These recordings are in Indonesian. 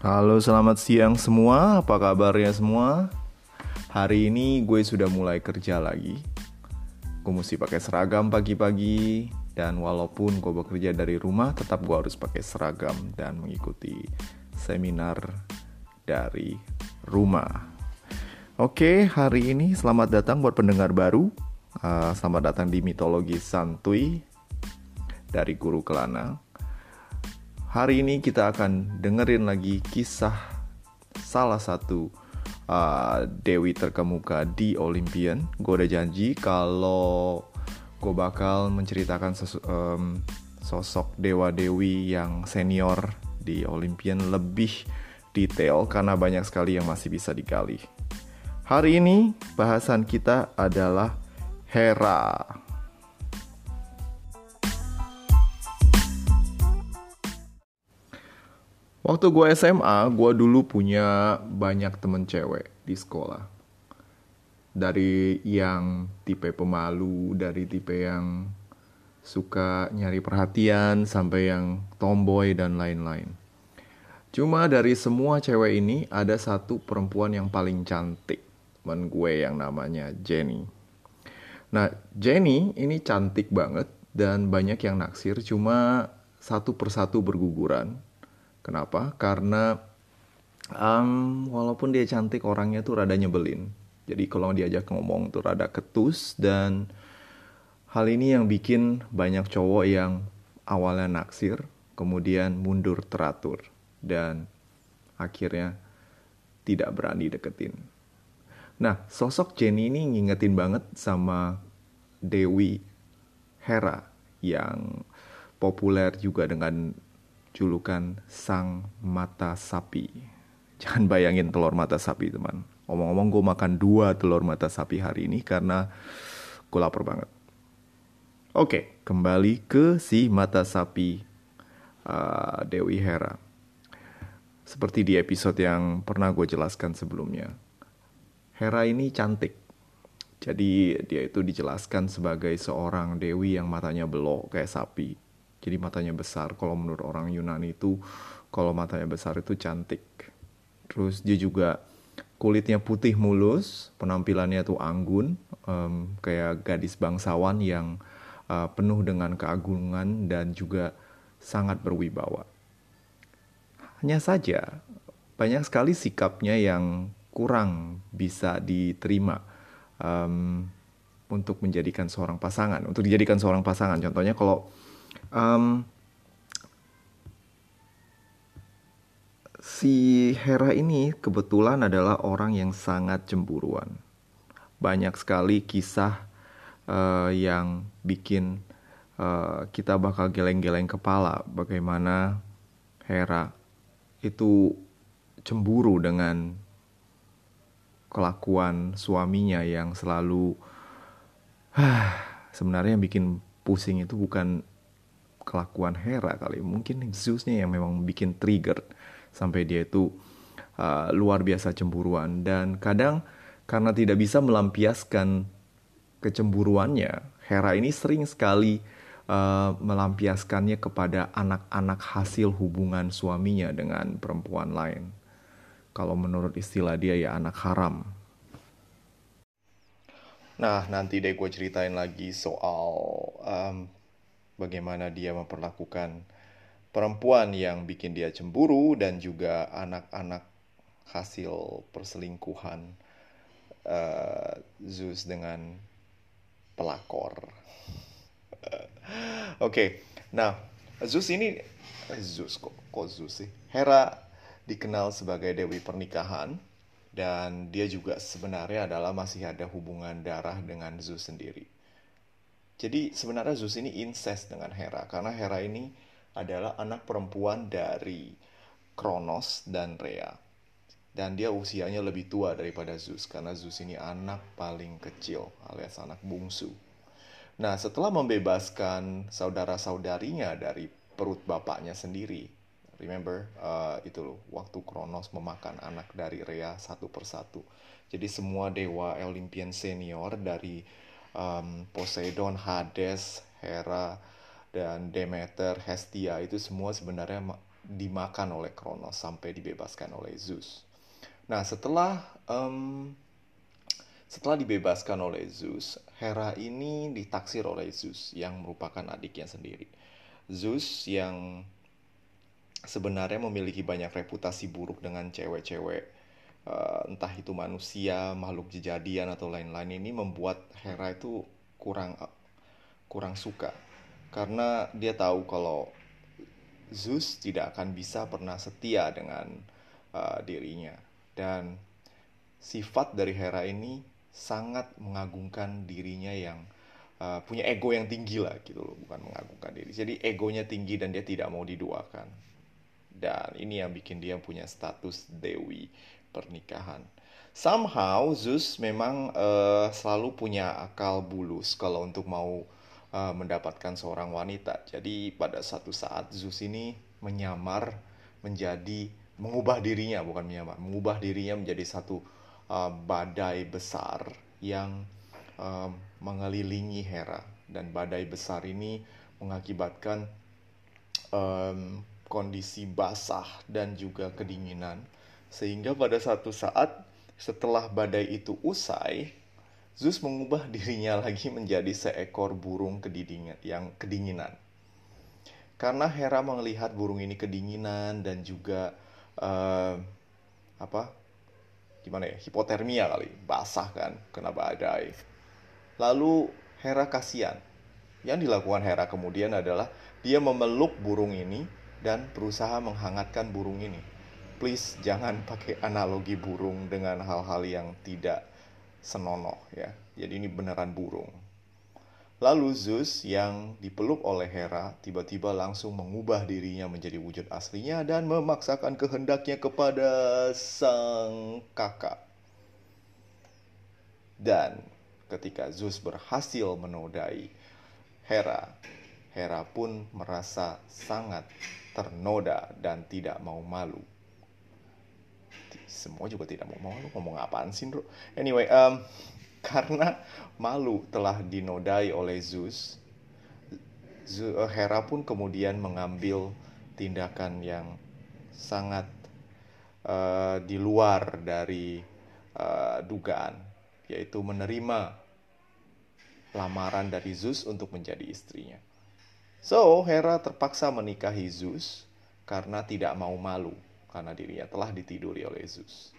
Halo, selamat siang semua. Apa kabarnya semua? Hari ini gue sudah mulai kerja lagi. Gue mesti pakai seragam pagi-pagi dan walaupun gue bekerja dari rumah, tetap gue harus pakai seragam dan mengikuti seminar dari rumah. Oke, hari ini selamat datang buat pendengar baru. Uh, selamat datang di mitologi santuy dari Guru Kelana. Hari ini kita akan dengerin lagi kisah salah satu uh, dewi terkemuka di Olympian. Gue udah janji kalau gue bakal menceritakan um, sosok dewa-dewi yang senior di Olympian lebih detail karena banyak sekali yang masih bisa digali. Hari ini bahasan kita adalah Hera. Waktu gue SMA, gue dulu punya banyak temen cewek di sekolah. Dari yang tipe pemalu, dari tipe yang suka nyari perhatian, sampai yang tomboy dan lain-lain. Cuma dari semua cewek ini, ada satu perempuan yang paling cantik. Temen gue yang namanya Jenny. Nah, Jenny ini cantik banget dan banyak yang naksir, cuma satu persatu berguguran Kenapa? Karena um, walaupun dia cantik orangnya tuh rada nyebelin. Jadi kalau diajak ngomong tuh rada ketus dan hal ini yang bikin banyak cowok yang awalnya naksir, kemudian mundur teratur dan akhirnya tidak berani deketin. Nah, sosok Jenny ini ngingetin banget sama Dewi Hera yang populer juga dengan julukan sang mata sapi. Jangan bayangin telur mata sapi teman. Omong-omong gue makan dua telur mata sapi hari ini karena gue lapar banget. Oke, kembali ke si mata sapi uh, Dewi Hera. Seperti di episode yang pernah gue jelaskan sebelumnya. Hera ini cantik. Jadi dia itu dijelaskan sebagai seorang dewi yang matanya belok kayak sapi jadi matanya besar. Kalau menurut orang Yunani itu kalau matanya besar itu cantik. Terus dia juga kulitnya putih mulus penampilannya tuh anggun um, kayak gadis bangsawan yang uh, penuh dengan keagungan dan juga sangat berwibawa. Hanya saja banyak sekali sikapnya yang kurang bisa diterima um, untuk menjadikan seorang pasangan untuk dijadikan seorang pasangan. Contohnya kalau um, si Hera ini kebetulan adalah orang yang sangat cemburuan. Banyak sekali kisah uh, yang bikin uh, kita bakal geleng-geleng kepala bagaimana Hera itu cemburu dengan kelakuan suaminya yang selalu sebenarnya yang bikin pusing itu bukan kelakuan Hera kali. Mungkin Zeusnya yang memang bikin trigger sampai dia itu uh, luar biasa cemburuan. Dan kadang karena tidak bisa melampiaskan kecemburuannya Hera ini sering sekali uh, melampiaskannya kepada anak-anak hasil hubungan suaminya dengan perempuan lain. Kalau menurut istilah dia ya anak haram. Nah, nanti deh gue ceritain lagi soal um, bagaimana dia memperlakukan perempuan yang bikin dia cemburu dan juga anak-anak hasil perselingkuhan uh, Zeus dengan pelakor. Oke, okay. nah Zeus ini Zeus kok kok Zeus sih? Hera dikenal sebagai dewi pernikahan dan dia juga sebenarnya adalah masih ada hubungan darah dengan Zeus sendiri. Jadi sebenarnya Zeus ini incest dengan Hera karena Hera ini adalah anak perempuan dari Kronos dan Rhea. Dan dia usianya lebih tua daripada Zeus karena Zeus ini anak paling kecil alias anak bungsu. Nah, setelah membebaskan saudara-saudarinya dari perut bapaknya sendiri, remember uh, itu loh, waktu Kronos memakan anak dari Rhea satu persatu. Jadi semua dewa Olympian senior dari um, Poseidon, Hades, Hera, dan Demeter, Hestia itu semua sebenarnya dimakan oleh Kronos sampai dibebaskan oleh Zeus. Nah, setelah um, setelah dibebaskan oleh Zeus, Hera ini ditaksir oleh Zeus yang merupakan adiknya sendiri. Zeus yang sebenarnya memiliki banyak reputasi buruk dengan cewek-cewek uh, entah itu manusia, makhluk jejadian atau lain-lain ini membuat Hera itu kurang kurang suka. Karena dia tahu kalau Zeus tidak akan bisa pernah setia dengan uh, dirinya. Dan sifat dari Hera ini sangat mengagungkan dirinya yang uh, punya ego yang tinggi lah gitu loh. Bukan mengagungkan diri. Jadi egonya tinggi dan dia tidak mau diduakan. Dan ini yang bikin dia punya status dewi pernikahan. Somehow Zeus memang uh, selalu punya akal bulus kalau untuk mau uh, mendapatkan seorang wanita. Jadi pada satu saat Zeus ini menyamar menjadi mengubah dirinya bukan menyamar, mengubah dirinya menjadi satu uh, badai besar yang uh, mengelilingi Hera. Dan badai besar ini mengakibatkan um, kondisi basah dan juga kedinginan sehingga pada satu saat setelah badai itu usai Zeus mengubah dirinya lagi menjadi seekor burung kedinginan yang kedinginan. Karena Hera melihat burung ini kedinginan dan juga uh, apa? Gimana ya? Hipotermia kali, basah kan, kena badai. Lalu Hera kasihan. Yang dilakukan Hera kemudian adalah dia memeluk burung ini dan berusaha menghangatkan burung ini. Please jangan pakai analogi burung dengan hal-hal yang tidak senonoh ya. Jadi ini beneran burung. Lalu Zeus yang dipeluk oleh Hera tiba-tiba langsung mengubah dirinya menjadi wujud aslinya dan memaksakan kehendaknya kepada sang kakak. Dan ketika Zeus berhasil menodai Hera, Hera pun merasa sangat ternoda dan tidak mau malu semua juga tidak mau malu ngomong apaan sih bro anyway um, karena malu telah dinodai oleh Zeus uh, Hera pun kemudian mengambil tindakan yang sangat uh, di luar dari uh, dugaan yaitu menerima lamaran dari Zeus untuk menjadi istrinya. So, Hera terpaksa menikahi Zeus karena tidak mau malu karena dirinya telah ditiduri oleh Zeus.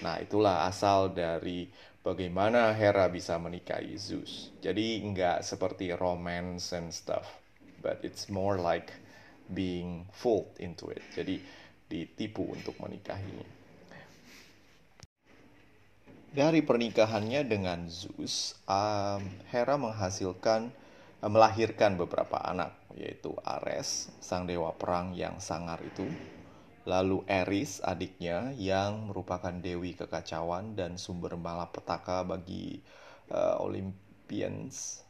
Nah, itulah asal dari bagaimana Hera bisa menikahi Zeus. Jadi nggak seperti romance and stuff, but it's more like being fooled into it. Jadi ditipu untuk menikahinya. Dari pernikahannya dengan Zeus, um, Hera menghasilkan uh, melahirkan beberapa anak, yaitu Ares, sang dewa perang yang sangar itu, Lalu Eris adiknya yang merupakan dewi kekacauan dan sumber malapetaka bagi uh, Olympians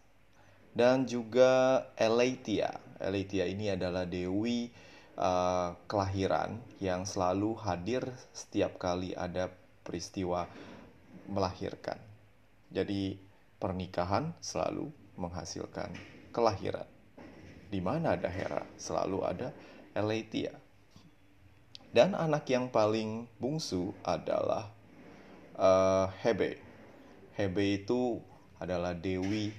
dan juga Elatia. Elatia ini adalah dewi uh, kelahiran yang selalu hadir setiap kali ada peristiwa melahirkan. Jadi pernikahan selalu menghasilkan kelahiran. Di mana ada Hera, selalu ada Elatia. Dan anak yang paling bungsu adalah uh, Hebe. Hebe itu adalah dewi.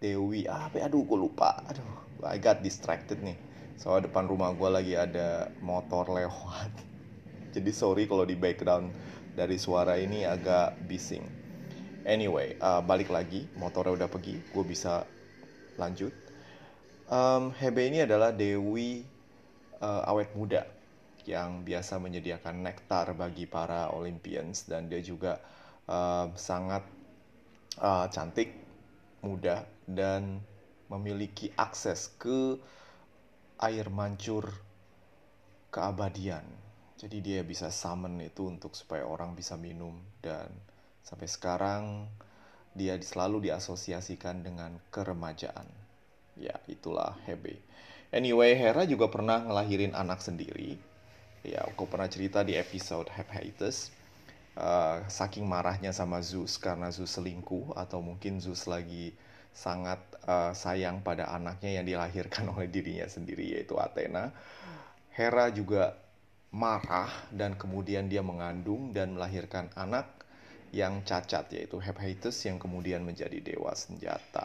Dewi apa? Aduh gue lupa. Aduh I got distracted nih. Soalnya depan rumah gue lagi ada motor lewat. Jadi sorry kalau di background dari suara ini agak bising. Anyway uh, balik lagi. Motornya udah pergi. Gue bisa lanjut. Um, Hebe ini adalah dewi uh, awet muda yang biasa menyediakan nektar bagi para Olympians dan dia juga uh, sangat uh, cantik, muda dan memiliki akses ke air mancur keabadian. Jadi dia bisa summon itu untuk supaya orang bisa minum dan sampai sekarang dia selalu diasosiasikan dengan keremajaan. Ya, itulah Hebe. Anyway, Hera juga pernah ngelahirin anak sendiri. Ya, aku pernah cerita di episode Hephaestus. Uh, saking marahnya sama Zeus karena Zeus selingkuh atau mungkin Zeus lagi sangat uh, sayang pada anaknya yang dilahirkan oleh dirinya sendiri yaitu Athena. Hera juga marah dan kemudian dia mengandung dan melahirkan anak yang cacat yaitu Hephaestus yang kemudian menjadi dewa senjata.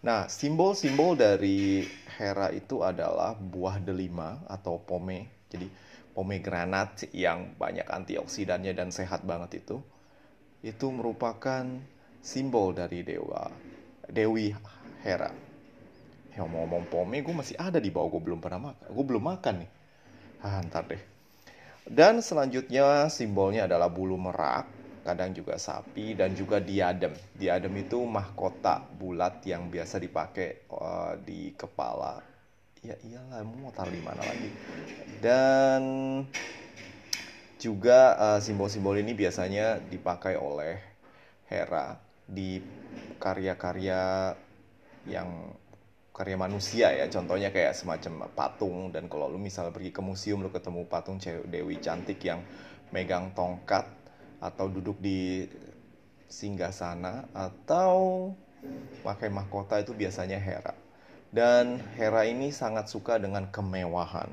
Nah, simbol-simbol dari Hera itu adalah buah delima atau pome. Jadi pomegranat yang banyak antioksidannya dan sehat banget itu. Itu merupakan simbol dari dewa Dewi Hera. Ya ngomong-ngomong pome, gue masih ada di bawah, gue belum pernah makan. Gue belum makan nih. Ah, ntar deh. Dan selanjutnya simbolnya adalah bulu merak kadang juga sapi dan juga diadem. Diadem itu mahkota bulat yang biasa dipakai uh, di kepala. Ya iyalah, mau taruh di mana lagi. Dan juga uh, simbol-simbol uh, ini biasanya dipakai oleh Hera di karya-karya yang karya manusia ya contohnya kayak semacam patung dan kalau lu misalnya pergi ke museum lu ketemu patung dewi cantik yang megang tongkat atau duduk di singgah sana atau pakai mahkota itu biasanya Hera. Dan Hera ini sangat suka dengan kemewahan.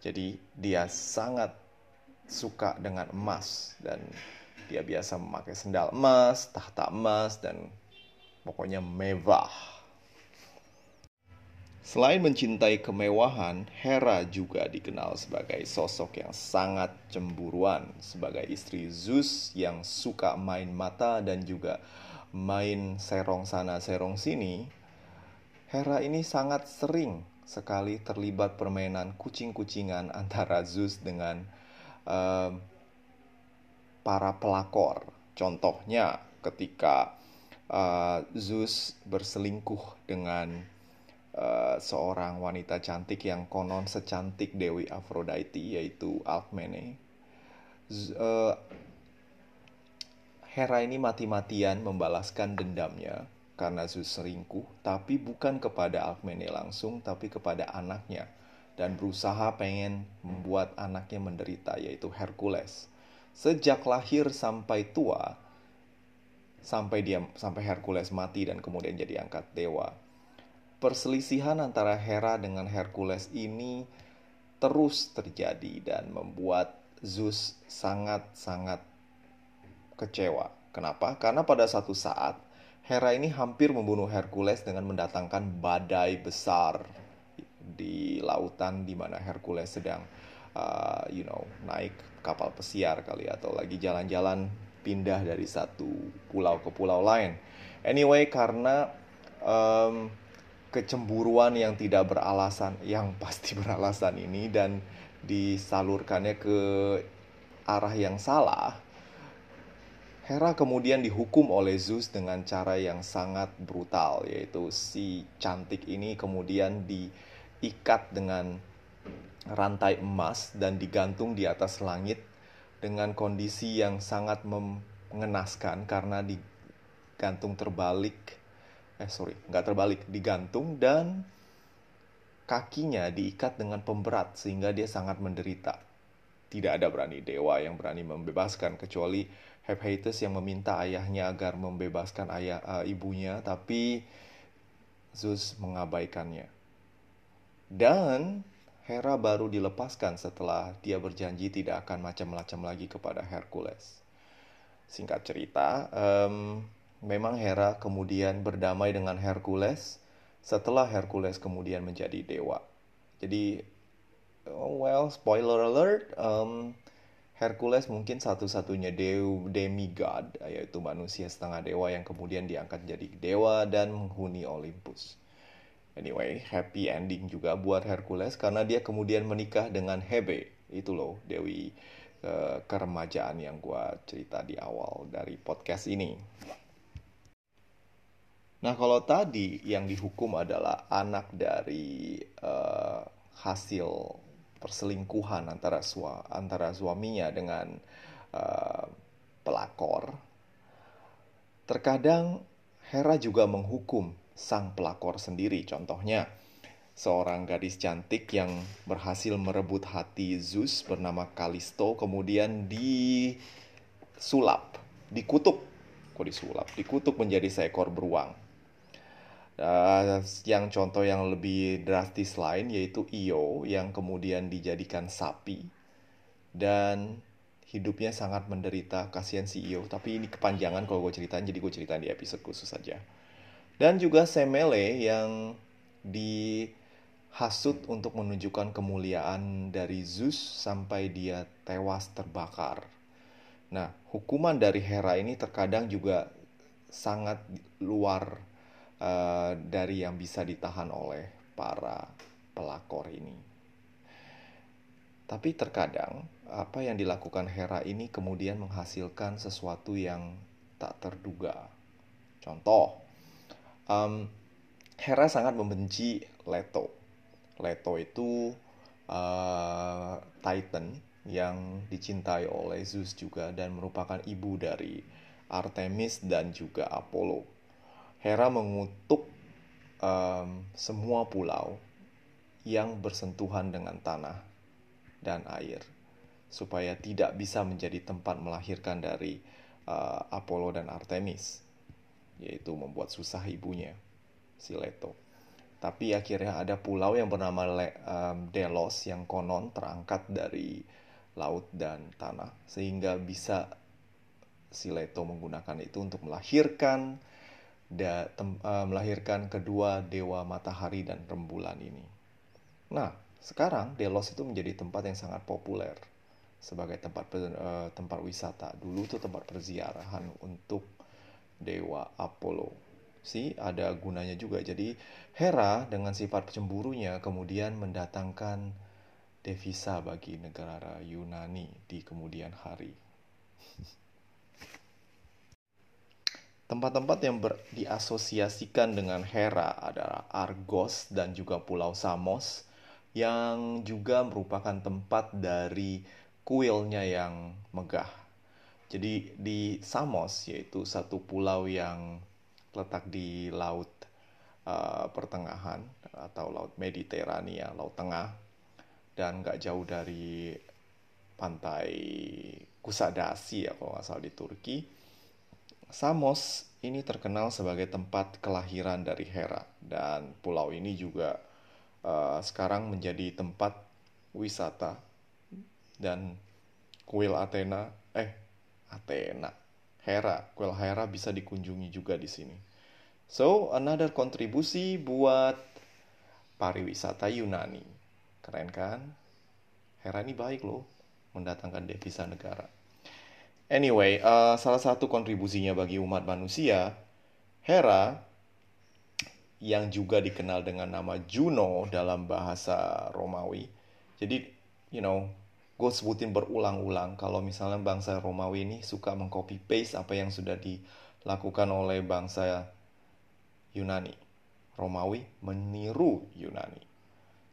Jadi dia sangat suka dengan emas dan dia biasa memakai sendal emas, tahta emas dan pokoknya mewah. Selain mencintai kemewahan, Hera juga dikenal sebagai sosok yang sangat cemburuan, sebagai istri Zeus yang suka main mata dan juga main serong sana serong sini. Hera ini sangat sering sekali terlibat permainan kucing-kucingan antara Zeus dengan uh, para pelakor. Contohnya ketika uh, Zeus berselingkuh dengan uh, seorang wanita cantik yang konon secantik Dewi Aphrodite yaitu Alkmene. Uh, Hera ini mati-matian membalaskan dendamnya karena Zeus selingkuh, tapi bukan kepada Alkmene langsung, tapi kepada anaknya dan berusaha pengen membuat anaknya menderita yaitu Hercules. Sejak lahir sampai tua, sampai dia sampai Hercules mati dan kemudian jadi angkat dewa perselisihan antara Hera dengan Hercules ini terus terjadi dan membuat Zeus sangat-sangat kecewa. Kenapa? Karena pada satu saat Hera ini hampir membunuh Hercules dengan mendatangkan badai besar di lautan di mana Hercules sedang uh, you know naik kapal pesiar kali atau lagi jalan-jalan pindah dari satu pulau ke pulau lain. Anyway, karena um, kecemburuan yang tidak beralasan, yang pasti beralasan ini dan disalurkannya ke arah yang salah, Hera kemudian dihukum oleh Zeus dengan cara yang sangat brutal, yaitu si cantik ini kemudian diikat dengan rantai emas dan digantung di atas langit dengan kondisi yang sangat mengenaskan karena digantung terbalik eh sorry nggak terbalik. Digantung dan kakinya diikat dengan pemberat sehingga dia sangat menderita. Tidak ada berani dewa yang berani membebaskan kecuali Hephaestus yang meminta ayahnya agar membebaskan ayah uh, ibunya tapi Zeus mengabaikannya. Dan Hera baru dilepaskan setelah dia berjanji tidak akan macam-macam lagi kepada Hercules. Singkat cerita, um, memang Hera kemudian berdamai dengan Hercules setelah Hercules kemudian menjadi dewa. Jadi, oh well, spoiler alert, um, Hercules mungkin satu-satunya dew demigod, yaitu manusia setengah dewa yang kemudian diangkat jadi dewa dan menghuni Olympus. Anyway, happy ending juga buat Hercules karena dia kemudian menikah dengan Hebe. Itu loh, dewi uh, keremajaan yang gue cerita di awal dari podcast ini. Nah, kalau tadi yang dihukum adalah anak dari uh, hasil perselingkuhan antara sua, antara suaminya dengan uh, pelakor. Terkadang Hera juga menghukum sang pelakor sendiri. Contohnya, seorang gadis cantik yang berhasil merebut hati Zeus bernama Kalisto kemudian disulap, dikutuk. Kok disulap? Dikutuk menjadi seekor beruang Uh, yang contoh yang lebih drastis lain yaitu Io yang kemudian dijadikan sapi. Dan hidupnya sangat menderita. Kasihan si Io tapi ini kepanjangan kalau gue ceritain jadi gue ceritain di episode khusus saja dan juga Semele yang dihasut untuk menunjukkan kemuliaan dari Zeus sampai dia tewas terbakar. Nah hukuman dari Hera ini terkadang juga sangat luar uh, dari yang bisa ditahan oleh para pelakor ini. Tapi terkadang apa yang dilakukan Hera ini kemudian menghasilkan sesuatu yang tak terduga. Contoh, um, Hera sangat membenci Leto. Leto itu uh, Titan yang dicintai oleh Zeus juga dan merupakan ibu dari Artemis dan juga Apollo. Hera mengutuk um, semua pulau yang bersentuhan dengan tanah dan air supaya tidak bisa menjadi tempat melahirkan dari uh, Apollo dan Artemis yaitu membuat susah ibunya si Leto. Tapi akhirnya ada pulau yang bernama Le, um, Delos yang konon terangkat dari laut dan tanah sehingga bisa si Leto menggunakan itu untuk melahirkan da, uh, melahirkan kedua dewa matahari dan rembulan ini. Nah, sekarang Delos itu menjadi tempat yang sangat populer sebagai tempat uh, tempat wisata. Dulu itu tempat perziarahan untuk dewa Apollo. Si ada gunanya juga. Jadi Hera dengan sifat cemburunya kemudian mendatangkan devisa bagi negara Yunani di kemudian hari. Tempat-tempat yang ber, diasosiasikan dengan Hera adalah Argos dan juga Pulau Samos yang juga merupakan tempat dari kuilnya yang megah. Jadi di Samos yaitu satu pulau yang letak di laut uh, pertengahan atau laut Mediterania, laut tengah dan nggak jauh dari pantai Kusadasi ya kalau nggak salah di Turki Samos ini terkenal sebagai tempat kelahiran dari Hera dan pulau ini juga uh, sekarang menjadi tempat wisata dan kuil Athena eh Athena Hera kuil Hera bisa dikunjungi juga di sini. So another kontribusi buat pariwisata Yunani. Keren kan? Hera ini baik loh mendatangkan devisa negara. Anyway, uh, salah satu kontribusinya bagi umat manusia, Hera yang juga dikenal dengan nama Juno dalam bahasa Romawi. Jadi, you know, gue sebutin berulang-ulang kalau misalnya bangsa Romawi ini suka mengcopy paste apa yang sudah dilakukan oleh bangsa Yunani. Romawi meniru Yunani.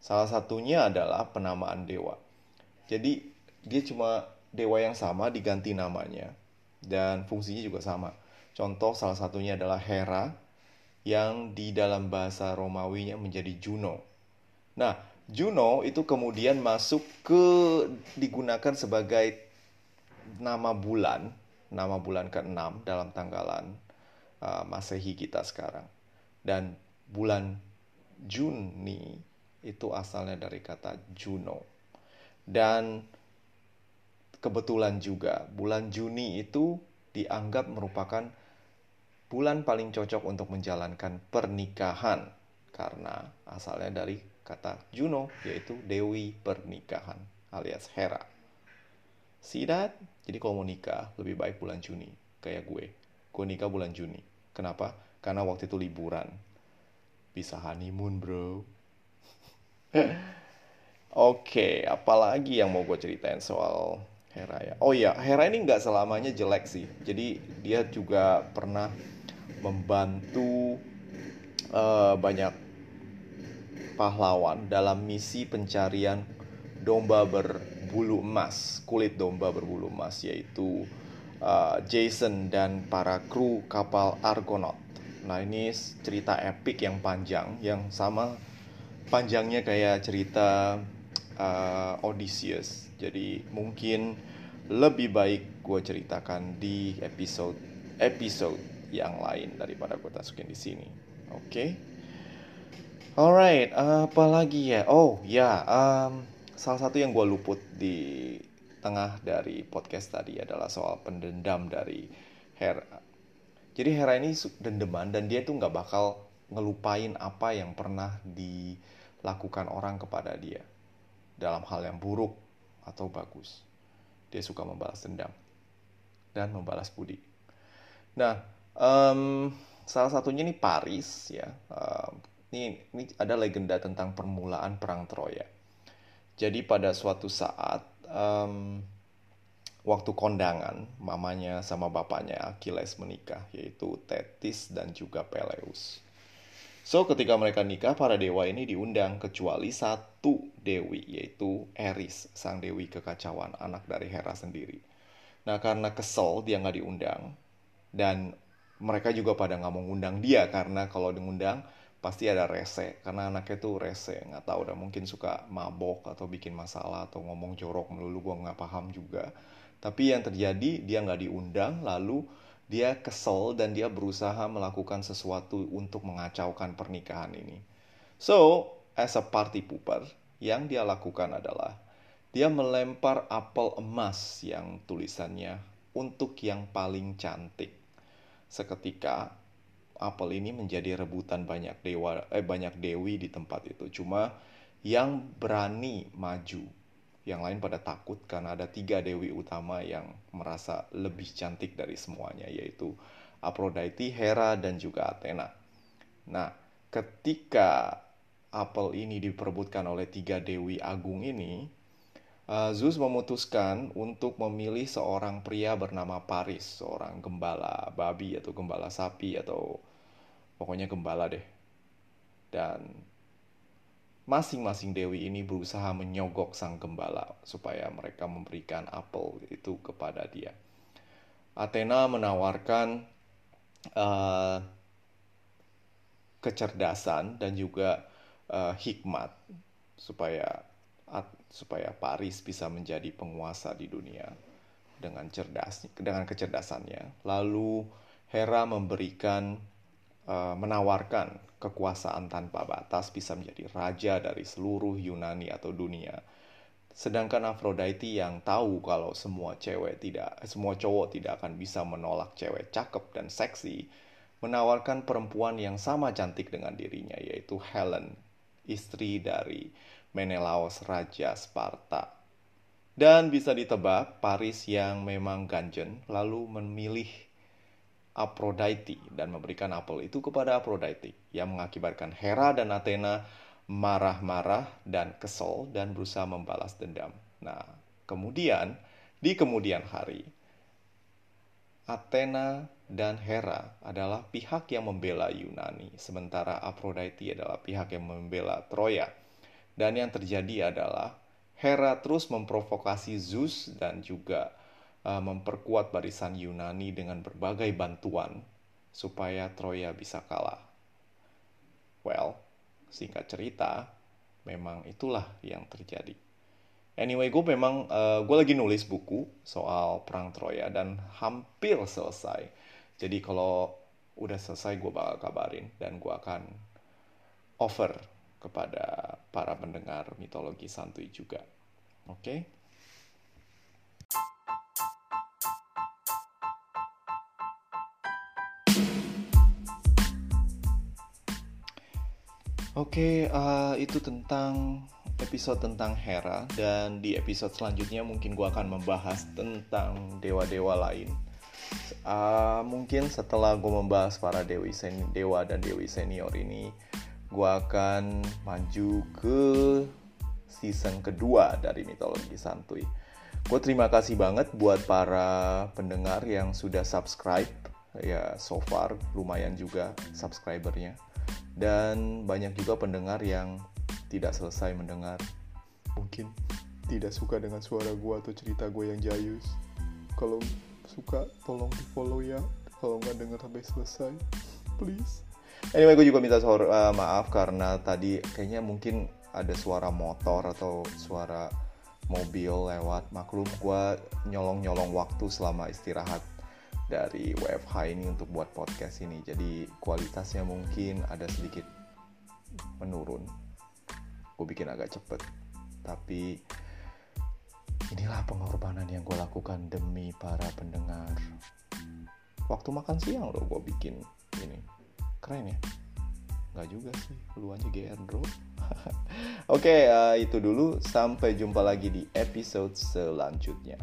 Salah satunya adalah penamaan dewa. Jadi dia cuma dewa yang sama diganti namanya dan fungsinya juga sama. Contoh salah satunya adalah Hera yang di dalam bahasa Romawinya menjadi Juno. Nah, Juno itu kemudian masuk ke digunakan sebagai nama bulan, nama bulan ke-6 dalam tanggalan uh, Masehi kita sekarang. Dan bulan Juni itu asalnya dari kata Juno. Dan kebetulan juga bulan Juni itu dianggap merupakan bulan paling cocok untuk menjalankan pernikahan karena asalnya dari kata Juno yaitu dewi pernikahan alias Hera. That? Jadi kalau mau nikah lebih baik bulan Juni kayak gue. Gue nikah bulan Juni. Kenapa? Karena waktu itu liburan. Bisa honeymoon, bro. Oke, okay, apalagi yang mau gue ceritain soal Hera ya. Oh iya, Hera ini nggak selamanya jelek sih. Jadi dia juga pernah membantu uh, banyak pahlawan dalam misi pencarian domba berbulu emas, kulit domba berbulu emas yaitu uh, Jason dan para kru kapal Argonaut. Nah, ini cerita epic yang panjang yang sama panjangnya kayak cerita uh, Odysseus. Jadi mungkin lebih baik gue ceritakan di episode episode yang lain daripada gue masukin di sini. Oke. Okay? Alright, apa lagi ya? Oh ya, um, salah satu yang gue luput di tengah dari podcast tadi adalah soal pendendam dari Hera. Jadi Hera ini dendeman dan dia tuh nggak bakal ngelupain apa yang pernah dilakukan orang kepada dia dalam hal yang buruk atau bagus. Dia suka membalas dendam dan membalas budi. Nah, um, salah satunya ini Paris ya. Um, ini, ini ada legenda tentang permulaan perang Troya. Jadi pada suatu saat um, waktu kondangan mamanya sama bapaknya Achilles menikah yaitu Thetis dan juga Peleus. So ketika mereka nikah para dewa ini diundang kecuali satu dewi yaitu Eris sang dewi kekacauan anak dari Hera sendiri. Nah karena kesel dia nggak diundang dan mereka juga pada nggak mau ngundang dia karena kalau diundang pasti ada rese karena anaknya tuh rese nggak tahu udah mungkin suka mabok atau bikin masalah atau ngomong jorok melulu gue nggak paham juga tapi yang terjadi dia nggak diundang lalu dia kesel dan dia berusaha melakukan sesuatu untuk mengacaukan pernikahan ini so as a party pooper yang dia lakukan adalah dia melempar apel emas yang tulisannya untuk yang paling cantik seketika apel ini menjadi rebutan banyak dewa eh banyak dewi di tempat itu. Cuma yang berani maju, yang lain pada takut karena ada tiga dewi utama yang merasa lebih cantik dari semuanya yaitu Aphrodite, Hera dan juga Athena. Nah, ketika apel ini diperebutkan oleh tiga dewi agung ini, uh, Zeus memutuskan untuk memilih seorang pria bernama Paris, seorang gembala babi atau gembala sapi atau pokoknya gembala deh. Dan masing-masing dewi ini berusaha menyogok sang gembala supaya mereka memberikan apel itu kepada dia. Athena menawarkan uh, kecerdasan dan juga uh, hikmat supaya supaya Paris bisa menjadi penguasa di dunia dengan cerdas dengan kecerdasannya. Lalu Hera memberikan uh, menawarkan kekuasaan tanpa batas bisa menjadi raja dari seluruh Yunani atau dunia. Sedangkan Aphrodite yang tahu kalau semua cewek tidak semua cowok tidak akan bisa menolak cewek cakep dan seksi, menawarkan perempuan yang sama cantik dengan dirinya yaitu Helen, istri dari Menelaos raja Sparta. Dan bisa ditebak Paris yang memang ganjen lalu memilih Aphrodite dan memberikan apel itu kepada Aphrodite yang mengakibatkan Hera dan Athena marah-marah dan kesel dan berusaha membalas dendam. Nah, kemudian di kemudian hari Athena dan Hera adalah pihak yang membela Yunani, sementara Aphrodite adalah pihak yang membela Troya. Dan yang terjadi adalah Hera terus memprovokasi Zeus dan juga uh, memperkuat barisan Yunani dengan berbagai bantuan supaya Troya bisa kalah. Well, singkat cerita, memang itulah yang terjadi. Anyway, gue memang uh, gue lagi nulis buku soal perang Troya dan hampir selesai. Jadi kalau udah selesai gue bakal kabarin dan gue akan offer kepada para pendengar mitologi santuy juga. Oke? Okay? Oke, okay, uh, eh, itu tentang episode tentang Hera dan di episode selanjutnya mungkin gue akan membahas tentang dewa-dewa lain. Uh, mungkin setelah gue membahas para dewi sen dewa dan dewi senior ini, gue akan maju ke season kedua dari mitologi santuy. Gue terima kasih banget buat para pendengar yang sudah subscribe ya so far lumayan juga subscribernya dan banyak juga pendengar yang tidak selesai mendengar. Mungkin tidak suka dengan suara gue atau cerita gue yang jayus. Kalau suka tolong di follow ya. Kalau nggak denger sampai selesai please. Anyway gue juga minta uh, maaf karena tadi kayaknya mungkin ada suara motor atau suara mobil lewat. Maklum gue nyolong nyolong waktu selama istirahat dari WFH ini untuk buat podcast ini. Jadi kualitasnya mungkin ada sedikit menurun. Gue bikin agak cepet. Tapi inilah pengorbanan yang gue lakukan demi para pendengar. Waktu makan siang loh gue bikin ini. Keren ya? Nggak juga sih. Lu aja GR bro. Oke okay, uh, itu dulu. Sampai jumpa lagi di episode selanjutnya